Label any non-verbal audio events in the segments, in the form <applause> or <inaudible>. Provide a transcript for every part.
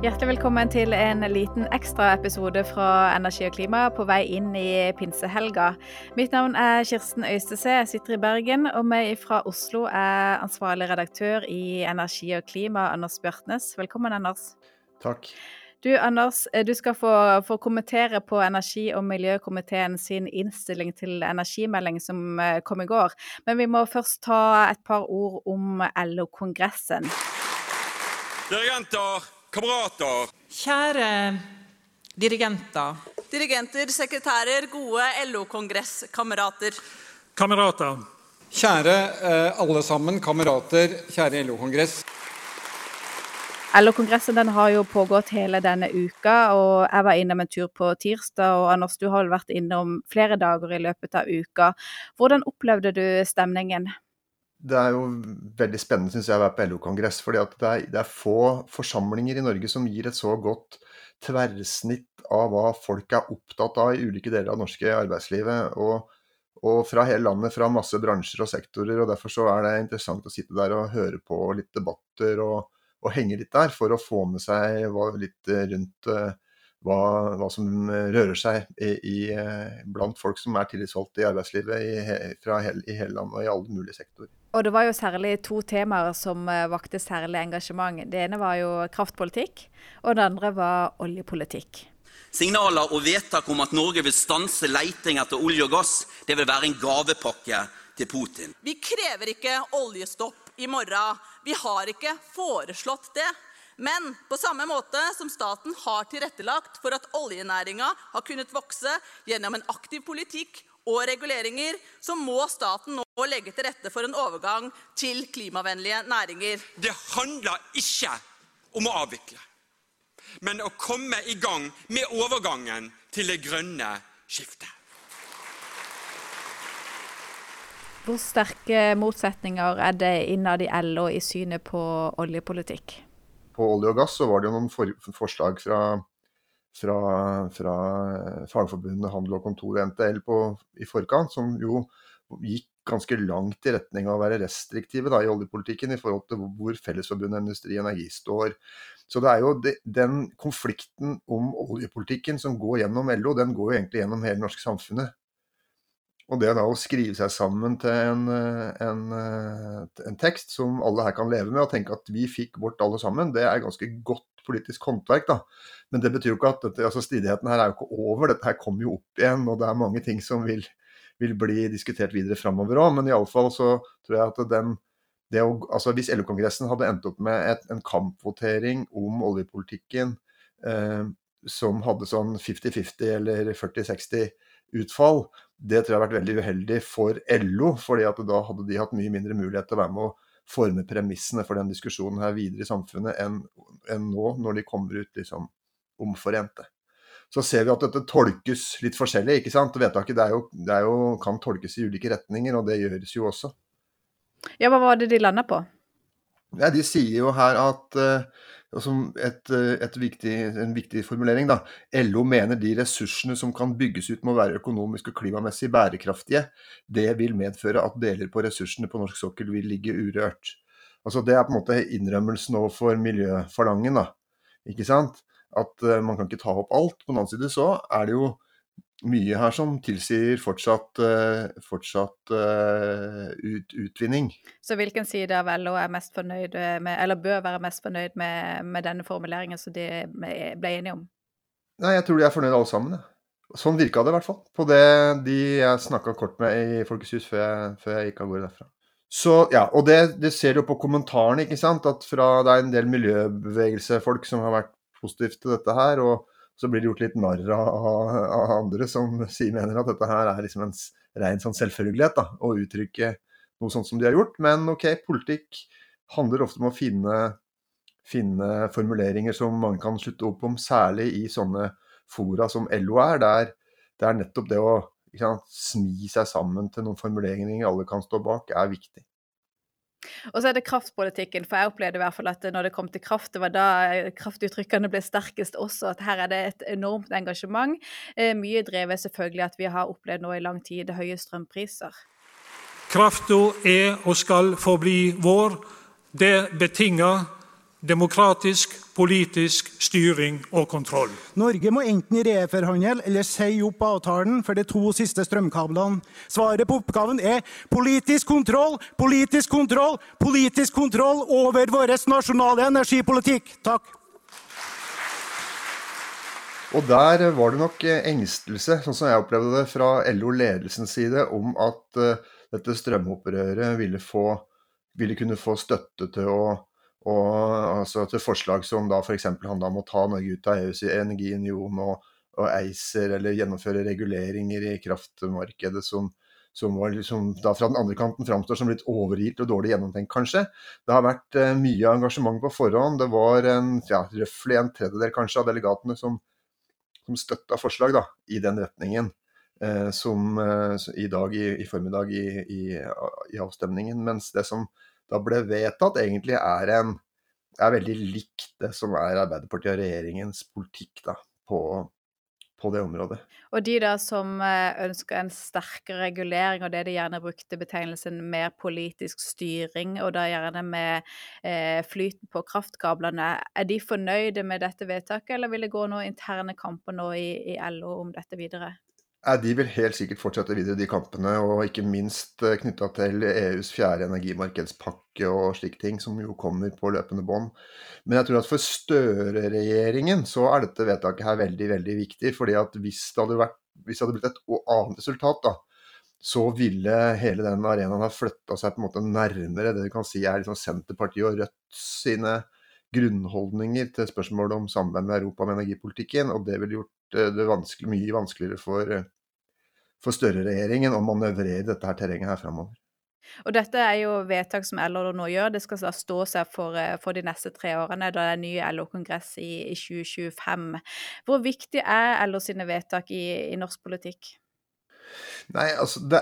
Hjertelig velkommen til en liten ekstraepisode fra Energi og klima på vei inn i pinsehelga. Mitt navn er Kirsten Øystese, jeg sitter i Bergen. Og meg fra Oslo er ansvarlig redaktør i Energi og klima, Anders Bjørtnes. Velkommen, Anders. Takk. Du Anders, du skal få, få kommentere på energi- og miljøkomiteen sin innstilling til energimelding som eh, kom i går. Men vi må først ta et par ord om LO-kongressen. Dirigenter, kamerater. Kjære dirigenter. Dirigenter, sekretærer, gode LO-kongresskamerater. Kamerater. Kjære eh, alle sammen, kamerater, kjære LO-kongress. LO-kongressen den har jo pågått hele denne uka, og jeg var innom en tur på tirsdag. og Anders, du har vel vært innom flere dager i løpet av uka. Hvordan opplevde du stemningen? Det er jo veldig spennende synes jeg, å være på LO-kongress. fordi det er, det er få forsamlinger i Norge som gir et så godt tverrsnitt av hva folk er opptatt av i ulike deler av det norske arbeidslivet. Og, og, fra hele landet, fra masse bransjer og sektorer. og Derfor så er det interessant å sitte der og høre på litt debatter og, og henge litt der, for å få med seg hva, litt rundt hva, hva, som rører seg i, i, blant folk som er tillitsvalgte i arbeidslivet i, fra i hele landet og i alle mulige sektorer. Og det var jo særlig to temaer som vakte særlig engasjement. Det ene var jo kraftpolitikk, og det andre var oljepolitikk. Signaler og vedtak om at Norge vil stanse leiting etter olje og gass, det vil være en gavepakke til Putin. Vi krever ikke oljestopp i morgen. Vi har ikke foreslått det. Men på samme måte som staten har tilrettelagt for at oljenæringa har kunnet vokse gjennom en aktiv politikk og reguleringer, så må staten nå legge til rette for en overgang til klimavennlige næringer. Det handler ikke om å avvikle, men å komme i gang med overgangen til det grønne skiftet. Hvor sterke motsetninger er det innad i LO i synet på oljepolitikk? På olje og gass så var det jo noen for forslag fra fra, fra Fagforbundet Handel og Kontor og NTL på, i forkant, som jo gikk ganske langt i retning av å være restriktive da, i oljepolitikken i forhold til hvor Fellesforbundet Industri og Energi står. Så det er jo de, Den konflikten om oljepolitikken som går gjennom LO, den går jo egentlig gjennom hele det norske samfunnet. Og det da å skrive seg sammen til en, en, en, tekst som alle her kan leve med, og tenke at vi fikk vårt alle sammen, det er ganske godt politisk håndverk. da. Men det betyr jo ikke at dette, altså stridigheten her er jo ikke over, dette her kommer jo opp igjen. Og det er mange ting som vil, vil bli diskutert videre framover òg. Men iallfall så tror jeg at den å, altså Hvis LO-kongressen hadde endt opp med et, en kampvotering om oljepolitikken eh, som hadde sånn 50-50 eller 40-60 utfall, det tror jeg har vært veldig uheldig for LO. fordi at da hadde de hatt mye mindre mulighet til å være med å forme premissene for den diskusjonen her videre i samfunnet enn, enn nå, når de kommer ut liksom omforente. Så ser vi at dette tolkes litt forskjellig. ikke sant? Vedtaket det jo, det jo, kan tolkes i ulike retninger, og det gjøres jo også. Ja, Hva var det de landa på? Ja, de sier jo her at uh, et, et viktig, en viktig formulering. Da. LO mener de ressursene som kan bygges ut må være økonomisk og klimamessig bærekraftige. Det vil medføre at deler på ressursene på norsk sokkel vil ligge urørt. Altså Det er på en måte innrømmelsen overfor miljøfalangen. da, ikke sant? At uh, man kan ikke ta opp alt. På den annen side så er det jo mye her som tilsier fortsatt, uh, fortsatt uh, ut, utvinning. Så hvilken side av LO er mest fornøyd med, eller bør være mest fornøyd med, med denne formuleringen som de ble enige om? Nei, Jeg tror de er fornøyd alle sammen. Ja. Sånn virka det i hvert fall. På det de jeg snakka kort med i Folkets hus før jeg, før jeg gikk av gårde derfra. Så, ja, og det, det ser du på kommentarene, ikke sant. At fra, det er en del miljøbevegelsefolk som har vært positivt til dette her. og så blir det gjort litt narr av, av, andre som <laughs> sier, mener at dette her er liksom en ren sånn selvfølgelighet, da, å uttrykke noe sånt som de har gjort. Men OK, politikk handler ofte om å finne, finne formuleringer som man kan slutte opp om, særlig i sånne fora som LO er, der det er nettopp det å sant, smi seg sammen til noen formuleringer alle kan stå bak, er viktig. Og så er det kraftpolitikken, for jeg opplevde i hvert fall at når det kom til kraft, det var da kraftuttrykkene ble sterkest også, at her er det et enormt engasjement. Eh, mye drevet selvfølgelig at vi har opplevd nå i lang tid det høye strømpriser. Krafta er og skal forbli vår. Det betinger demokratisk, politisk styring og kontroll. Norge må enten reforhandle eller si opp avtalen for de to siste strømkablene. Svaret på oppgaven er politisk kontroll, politisk kontroll, politisk kontroll over vår nasjonale energipolitikk. Takk. Og der var det nok engstelse, sånn som jeg opplevde det fra LO-ledelsens side, om at uh, dette strømopprøret ville, få, ville kunne få støtte til å og altså til forslag som da f.eks. handla om å ta Norge ut av EUs energiunion og, og ACER, eller gjennomføre reguleringer i kraftmarkedet som, som var liksom, da fra den andre kanten framstår som litt overgitt og dårlig gjennomtenkt, kanskje. Det har vært eh, mye engasjement på forhånd. Det var en, ja, røftlig en tredjedel kanskje av delegatene som, som støtta forslag da, i den retningen. Eh, som eh, i dag i, i formiddag i, i, i avstemningen. Mens det som da ble vedtatt, egentlig er, en, er veldig likt det som er Arbeiderpartiet og regjeringens politikk da, på, på det området. Og de da som eh, ønsker en sterkere regulering, og det de gjerne brukte betegnelsen mer politisk styring, og da gjerne med eh, flyten på kraftkablene, er de fornøyde med dette vedtaket, eller vil det gå noen interne kamper nå i, i LO om dette videre? De vil helt sikkert fortsette videre de kampene, og ikke minst eh, knytta til EUs fjerde energimarkedspakke og slike ting, som jo kommer på løpende bånd. Men jeg tror at for Støre-regjeringen så er dette vedtaket her veldig, veldig viktig. fordi at hvis det hadde, vært, hvis det hadde blitt et annet resultat, da, så ville hele den arenaen ha flytta seg på en måte nærmere det du kan si er liksom Senterpartiet og Rødt sine grunnholdninger til spørsmålet om samarbeid med Europa med energipolitikken. Og det ville gjort det vanskelig, mye vanskeligere for, eh, for Støre-regjeringen å manøvrere dette her terrenget her framover. Og dette er jo vedtak som LO nå gjør. Det skal stå seg for, eh, for, de neste tre årene, da det er ny LO-kongress i, i, 2025. Hvor viktig er LO sine vedtak i, i norsk politikk? Nei, altså det,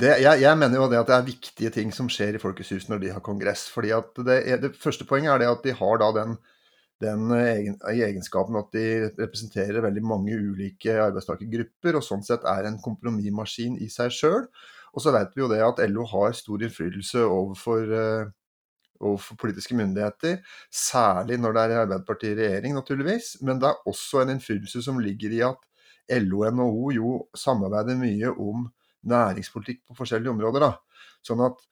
det, jeg, jeg, mener jo det at det er viktige ting som skjer i Folkets hus når de har kongress. fordi at det, det første poenget er det at de har da den den egen, egenskapen at de representerer veldig mange ulike arbeidstakergrupper, og sånn sett er en kompromissmaskin i seg sjøl. Og så vet vi jo det at LO har stor innflytelse overfor, uh, overfor, politiske myndigheter, særlig når det er Arbeiderpartiet i regjering, naturligvis. Men det er også en innflytelse som ligger i at LO og NHO jo samarbeider mye om næringspolitikk på forskjellige områder. Da. Sånn at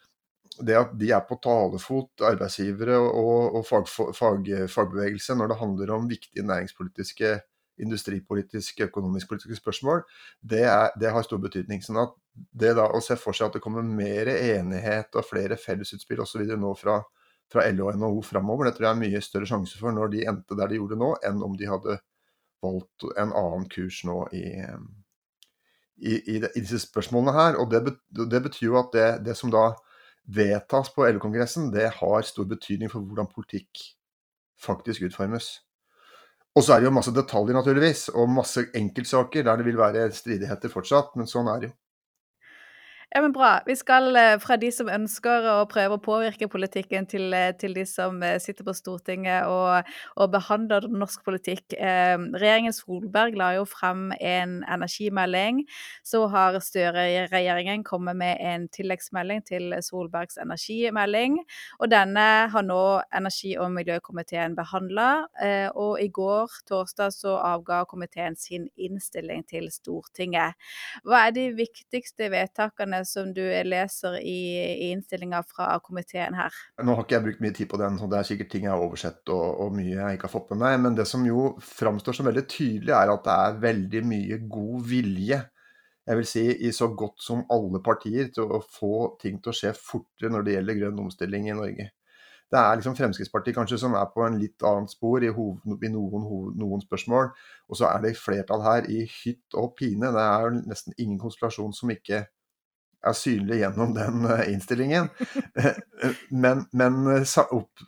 det at de er på talefot, arbeidsgivere og, og fag, fag, fagbevegelse, når det handler om viktige næringspolitiske, industripolitiske, økonomisk-politiske spørsmål, det, er, det, har stor betydning. sånn at det da å se for seg at det kommer mer enighet og flere fellesutspill osv. nå fra, fra LO og NHO framover, det tror jeg er mye større sjanse for når de endte der de gjorde nå, enn om de hadde valgt en annen kurs nå i, i, i, i disse spørsmålene her. Og det, det betyr jo at det, det som da vedtas på LO-kongressen, det har stor betydning for hvordan politikk faktisk utformes. Og så er det jo masse detaljer, naturligvis, og masse enkeltsaker der det vil være stridigheter fortsatt, men sånn er det jo. Ja, men Bra. Vi skal eh, fra de som ønsker å prøve å påvirke politikken, til, eh, til de som eh, sitter på Stortinget og, og behandler norsk politikk. Eh, regjeringen Solberg la jo frem en energimelding. Så har Støre-regjeringen kommet med en tilleggsmelding til Solbergs energimelding. Og denne har nå energi- og miljøkomiteen behandla. Eh, og i går, torsdag, så avga komiteen sin innstilling til Stortinget. Hva er de viktigste vedtakene som du leser i, i innstillinga fra komiteen her? Nå har ikke jeg brukt mye tid på den, så det er sikkert ting jeg har oversett og, og mye jeg ikke har fått med meg. Men det som jo framstår som veldig tydelig, er at det er veldig mye god vilje jeg vil si i så godt som alle partier til å få ting til å skje fortere når det gjelder grønn omstilling i Norge. Det er liksom Fremskrittspartiet kanskje som er på en litt annet spor i, hoved, i noen, hoved, noen, spørsmål. Og så er det flertall her i hytt og pine. Det er jo nesten ingen konstellasjon som ikke er synlig gjennom den eh, innstillingen. Eh, men, men eh,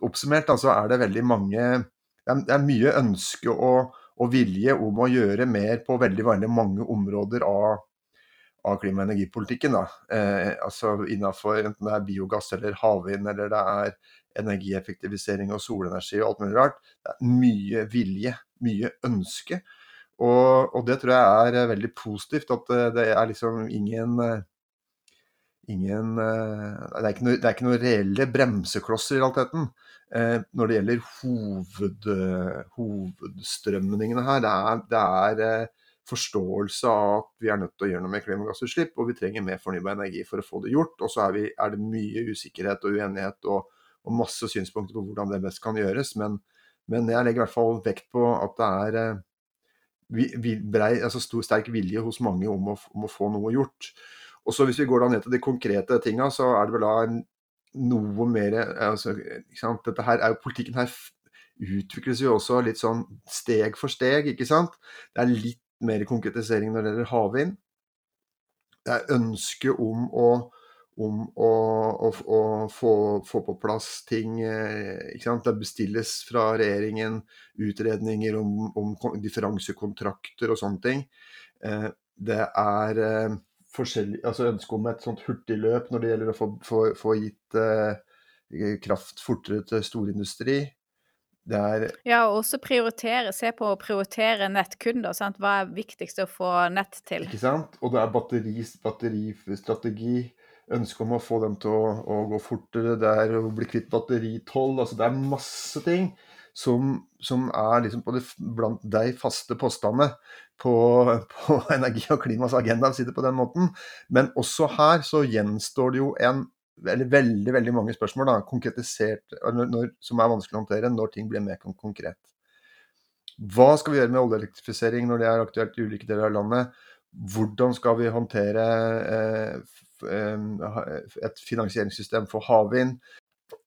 oppsummert altså er det veldig mange Det er mye ønske og, og, vilje om å gjøre mer på veldig, veldig mange områder av, av klima- og energipolitikken. Eh, altså innenfor enten det er biogass eller havvind eller det er energieffektivisering og solenergi og alt mulig rart. Det er mye vilje, mye ønske. Og, og, det tror jeg er veldig positivt. At det er liksom ingen ingen det, er noe, det er ikke noe reelle bremseklosser i realiteten når det gjelder hoved, hovedstrømningene her. Det er, det er forståelse av at vi er nødt til å gjøre noe med klimagassutslipp, og vi trenger mer fornybar energi for å få det gjort. Og så er, er det mye usikkerhet og uenighet og, og, masse synspunkter på hvordan det best kan gjøres. Men, men, jeg legger i hvert fall vekt på at det er eh, vi, vi brei, altså stor, sterk vilje hos mange om å, om å, få noe gjort. Og så Hvis vi går da ned til de konkrete tinga, så er det vel da noe mer altså, Dette her er jo Politikken her utvikles jo også litt sånn steg for steg, ikke sant. Det er litt mer konkretisering når det gjelder havvind. Det er ønske om å, om å, å, å få, få, på plass ting eh, Det bestilles fra regjeringen utredninger om, om differansekontrakter og sånne ting. Eh, det er eh, altså ønske om et sånt hurtigløp når det gjelder å få, få, få gitt kraft fortere til storindustri. Er, ja, og også prioritere. Se på å prioritere nettkunder. Sant? Hva er viktigst å få nett til? Ikke sant? Og det er batteri, batteristrategi. Ønske om å få dem til å, å gå fortere. Det er å bli kvitt batteritoll. Altså, det er masse ting som, som er liksom det, blant de faste postene på, <laughs> på energi- og klimas agenda, si det på den måten. Men også her så gjenstår det jo en eller veldig veldig mange spørsmål da, konkretisert, når, som er vanskelig å håndtere når ting blir mer konkret. Hva skal vi gjøre med oljeelektrifisering når det er aktuelt i ulike deler av landet? Hvordan skal vi håndtere eh, eh et finansieringssystem for havvind?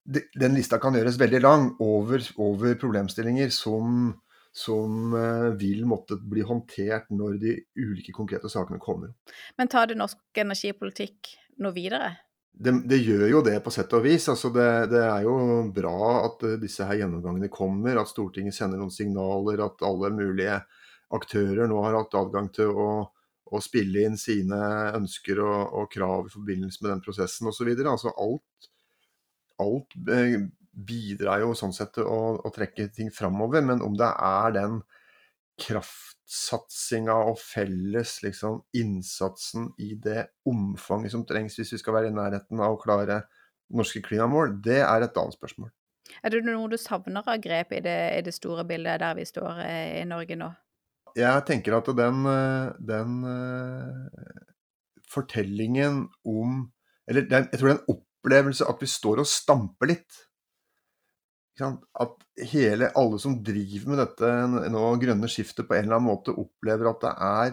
Den lista kan gjøres veldig lang over, over problemstillinger som, som eh, vil måtte bli håndtert når de ulike konkrete sakene kommer. Men tar det norsk energipolitikk noe videre? det, det, gjør jo det på sett og vis. Altså det, det, er jo bra at eh, disse her gjennomgangene kommer, at Stortinget sender noen signaler, at alle mulige aktører nå har hatt adgang til å, å spille inn sine ønsker og, og, krav i forbindelse med den prosessen osv. Altså alt, alt eh, bidrar jo sånn sett til å, å trekke ting framover, men om det er den kraftsatsinga og felles liksom, innsatsen i det omfanget som trengs hvis vi skal være i nærheten av å klare norske klimamål, det er et annet spørsmål. Er det noe du savner av grep i det, i det store bildet der vi står eh, i Norge nå? Jeg tenker at den, eh, den fortellingen om Eller jeg tror den en opplevelse at vi står og stamper litt at hele, alle som driver med dette nå, grønne skiftet, på en eller annen måte opplever at det er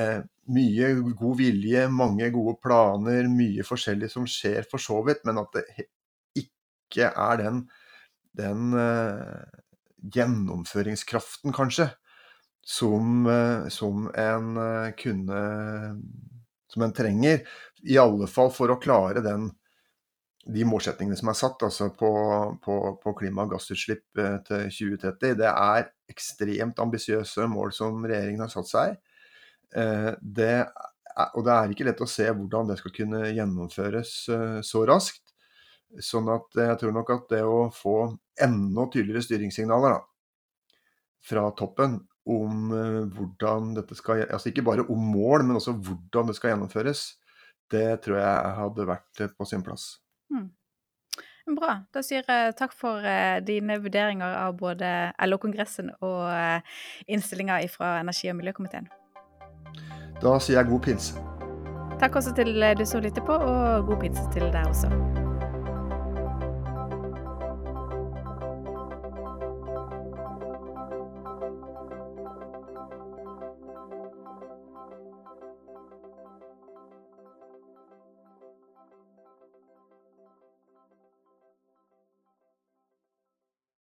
eh, mye god vilje, mange gode planer, mye forskjellig som skjer for så vidt, men at det ikke er den, den eh, gjennomføringskraften, kanskje, som, eh, som en eh, kunne Som en trenger. I alle fall for å klare den de målsettingene som er satt altså på, på, på klima- og gassutslipp eh, til 2030, det er ekstremt ambisiøse mål som regjeringen har satt seg. Eh, det er, og det er ikke lett å se hvordan det skal kunne gjennomføres eh, så raskt. Sånn at jeg tror nok at det å få enda tydeligere styringssignaler da, fra toppen om hvordan dette skal Altså ikke bare om mål, men også hvordan det skal gjennomføres, det tror jeg hadde vært på sin plass. Hmm. Bra. Da sier jeg takk for eh, dine vurderinger av både LO-kongressen og eh, innstillinga fra energi- og miljøkomiteen. Da sier jeg god pinse. Takk også til du som lytter på, og god pinse til deg også.